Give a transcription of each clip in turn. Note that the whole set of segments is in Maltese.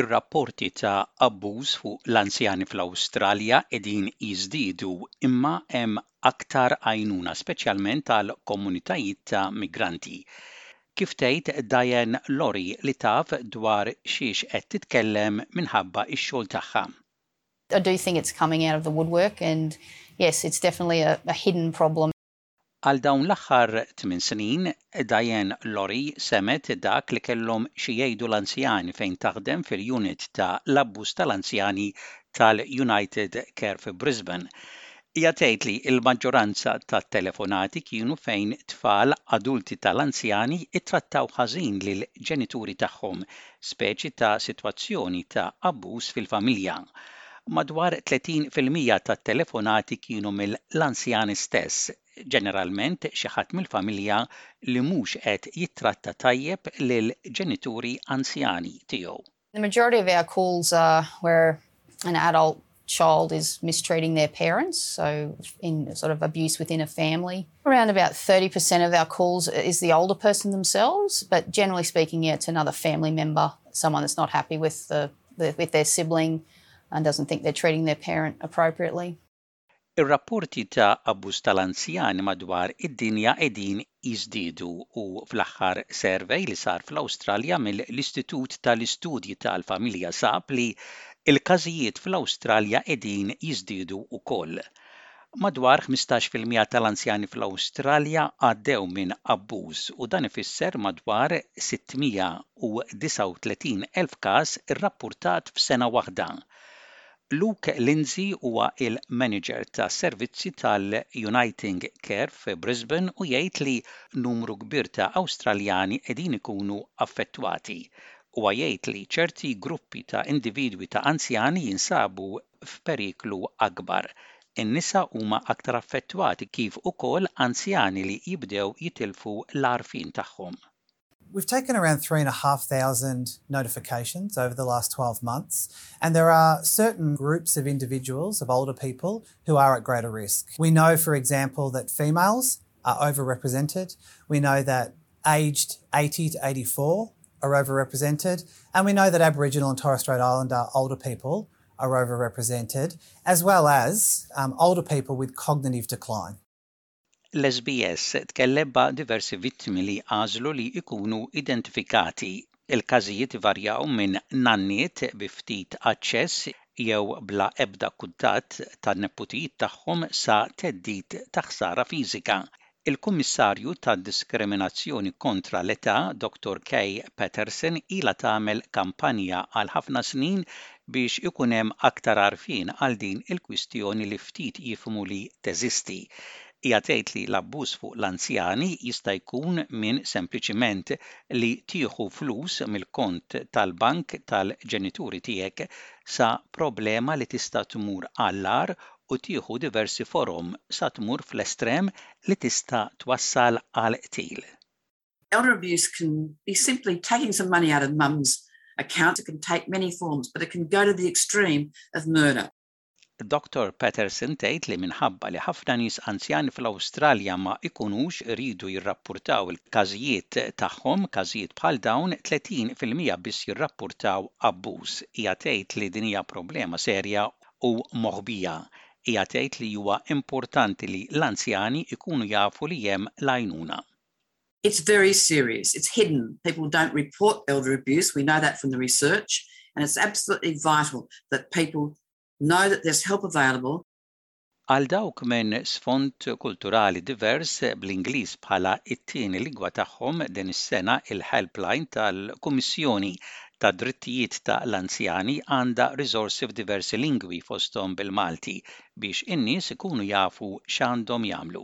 Ir-rapporti ta' abbuż fuq l-anzjani fl-Awstralja qegħdin jiżdiedu imma hemm aktar għajnuna speċjalment għal komunitajiet ta' migranti. Kif tgħid Diane Lawrie li taf dwar xiex qed titkellem minħabba x-xogħol tagħha. I do think it's coming out of the woodwork and yes, it's definitely a hidden problem. Għal dawn l-aħħar tmien snin, Diane Lawrie semgħet dak li kellhom xi jgħidu l-anzjani fejn taħdem fil-unit ta' l-abbuż tal-anzjani tal-United Care fi Brisbane. Hija tgħid li l-maġġoranza tat-telefonati kienu fejn tfal adulti tal-anzjani ttrattaw ħażin lill-ġenituri tagħhom, speċi ta' sitwazzjoni ta' abbuż fil-familja. Madwar 30 fil-mija tat-telefonati kienu mill-anzjani stess, ġeneralment xi ħadd mill-familja li mhux qed jittratta tajjeb lill-ġenituri anzjani tiegħu. majority of our calls are where an adult child is mistreating their parents, so in sort of abuse within a family. Around about 30% of our calls is the older person themselves, but generally speaking, yeah, it's another family member, someone that's not happy with the with their sibling and doesn't think they're treating their parent appropriately. Ir-rapporti ta' abbuż tal-anzjani madwar id-dinja qegħdin jiżdiedu u fl-aħħar survey li sar fl-Awstralja mill-Istitut tal-Istudji tal-Familja sab li l-każijiet fl-Awstralja qegħdin jiżdiedu wkoll. Madwar ħmistax fil-mija tal-anzjani fl-Awstralja għaddew minn abbuż u dan ifisser madwar 639,000 każ irrappurtat f'sena waħda. Luke Lindsay huwa il-Manager tas-Servizzi tal-Uniting Care fi Brisbane u jgħid li numru kbir ta' Awstraljani qegħdin ikunu affettwati. Huwa jgħid li ċerti gruppi ta' individwi ta' anzjani jinsabu f'periklu akbar. In-nisa huma aktar affettwati kif ukoll anzjani li jibdew jitilfu l-għarfien tagħhom. We've taken around three and a half thousand notifications over the last 12 months, and there are certain groups of individuals, of older people, who are at greater risk. We know, for example, that females are overrepresented. We know that aged 80 to 84 are overrepresented. And we know that Aboriginal and Torres Strait Islander older people are overrepresented, as well as um, older people with cognitive decline. L-SBS tkellem ma' diversi vittmi li għażlu li jkunu identifikati. Il-każijiet ivarjaw minn nanniet bi ftit aċċess jew bla ebda kuntatt tan-neputijiet tagħhom sa theddid ta' ħsara fiżika. Il-Kummissarju tad-Diskriminazzjoni kontra l-Età, Dottor Kay Paterson ilha tagħmel kampanja għal ħafna snin biex ikun hemm aktar għarfien għal din il-kwistjoni li ftit jifhmu li teżisti. Hija tgħid li l-abbuż fuq l-anzjani jista' jkun minn sempliċiment li tieħu flus mill-kont tal-bank tal-ġenituri tiegħek sa problema li tista' tmur għall-agħar u tieħu diversi forom sa tmur fl-estrem li tista' twassal għall-qtil. Elder abuse can be simply taking some money out of mum's account. It can take many forms, but it can go to the extreme of murder. Dr Patterson tgħid li minħabba li ħafna nies anzjani fl-Awstralja ma ikunux iridu jirrappurtaw il-każijiet tagħhom, każijiet bħal dawn, 30 fil-mija biss jirrappurtaw abbuż. Hija tgħid li din hija problema serja u moħbija. Hija tgħid li huwa importanti li l-anzjani jkunu jafu li hemm l-għajnuna. It's very serious, it's hidden, people don't report elder abuse, we know that from the research and it's absolutely vital that people know that there's help available Għal dawk minn sfond kulturali divers bl-Ingliż bħala t-tieni lingwa tagħhom din is-sena il-Helpline tal-Kummissjoni tad-Drittijiet ta' l-Anzjani għandha riżorsi f'diversi lingwi fosthom bil-Malti biex in-nies ikunu jafu x'għandhom jagħmlu.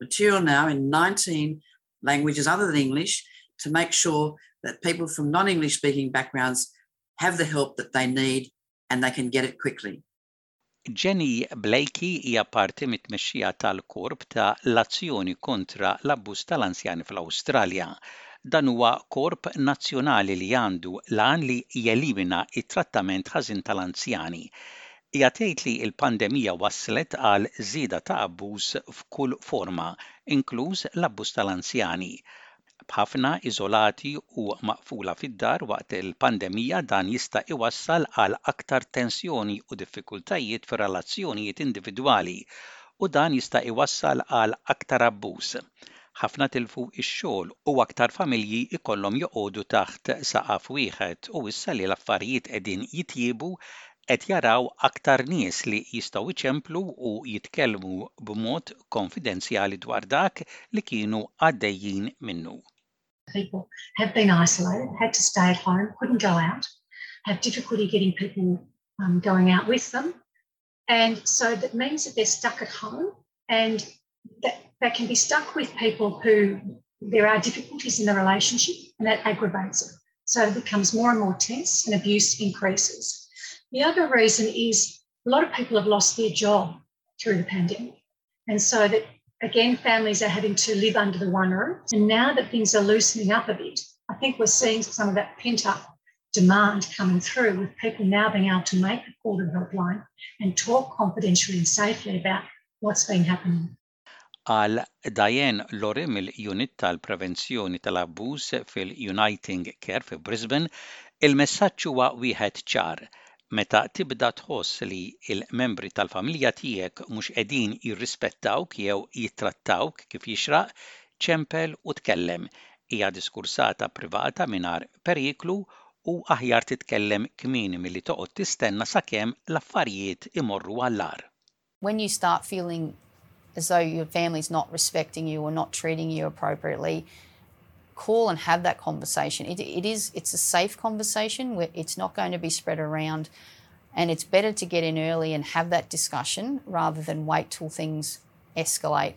material now in 19 languages other than English to make sure that people from non-English speaking backgrounds have the help that they need and they can get it quickly. Jenny Blakey hija parti mit-tmexxija tal-korp ta' l-azzjoni kontra l-abbuż tal-anzjani fl-Awstralja. Dan huwa korp nazzjonali li għandu l-għan li jelimina t-trattament ħażin tal-anzjani. Hija tgħid li l-pandemija wasslet għal żieda ta' abbuż f'kull forma, inkluż l-abbuż tal-anzjani. B'ħafna iżolati u maqfula fid-dar waqt il-pandemija dan jista' iwassal għal aktar tensjoni u diffikultajiet fir-relazzjonijiet individwali u dan jista' iwassal għal aktar abbuż. Ħafna tilfu x-xogħol u aktar familji jkollhom joqogħdu taħt saqaf wieħed u issa li l-affarijiet qegħdin jitjiebu qed jaraw aktar nies li jistgħu jċemplu u jitkellmu b'mod konfidenzjali dwar dak li kienu għaddejjin minnu. people have been isolated, had to stay at home, couldn't go out, have difficulty getting people um, going out with them, and so that means that they're stuck at home and that they can be stuck with people who there are difficulties in the relationship and that aggravates it. So it becomes more and more tense and abuse increases. The other reason is a lot of people have lost their job through the pandemic. And so that again, families are having to live under the one roof. And now that things are loosening up a bit, I think we're seeing some of that pent up demand coming through with people now being able to make the call to the helpline and talk confidentially and safely about what's been happening. Qal Diane Lawrie mill-Unit tal-Prevenzjoni tal-Abbuż fil-Uniting Care fi Brisbane, Il-messaġġ huwa wieħed ċar, meta tibda tħoss li l-membri tal-familja tiegħek mhux qegħdin jirrispettawk jew jittrattawk kif jixraq, ċempel u tkellem. Hija diskursata privata mingħajr periklu u aħjar titkellem kmieni milli toqgħod tistenna sakemm l-affarijiet imorru għall-agħar. When you start feeling as though your family's not respecting you or not treating you appropriately, call and have that conversation. It, it is it's a safe conversation. Where it's not going to be spread around, and it's better to get in early and have that discussion rather than wait till things escalate.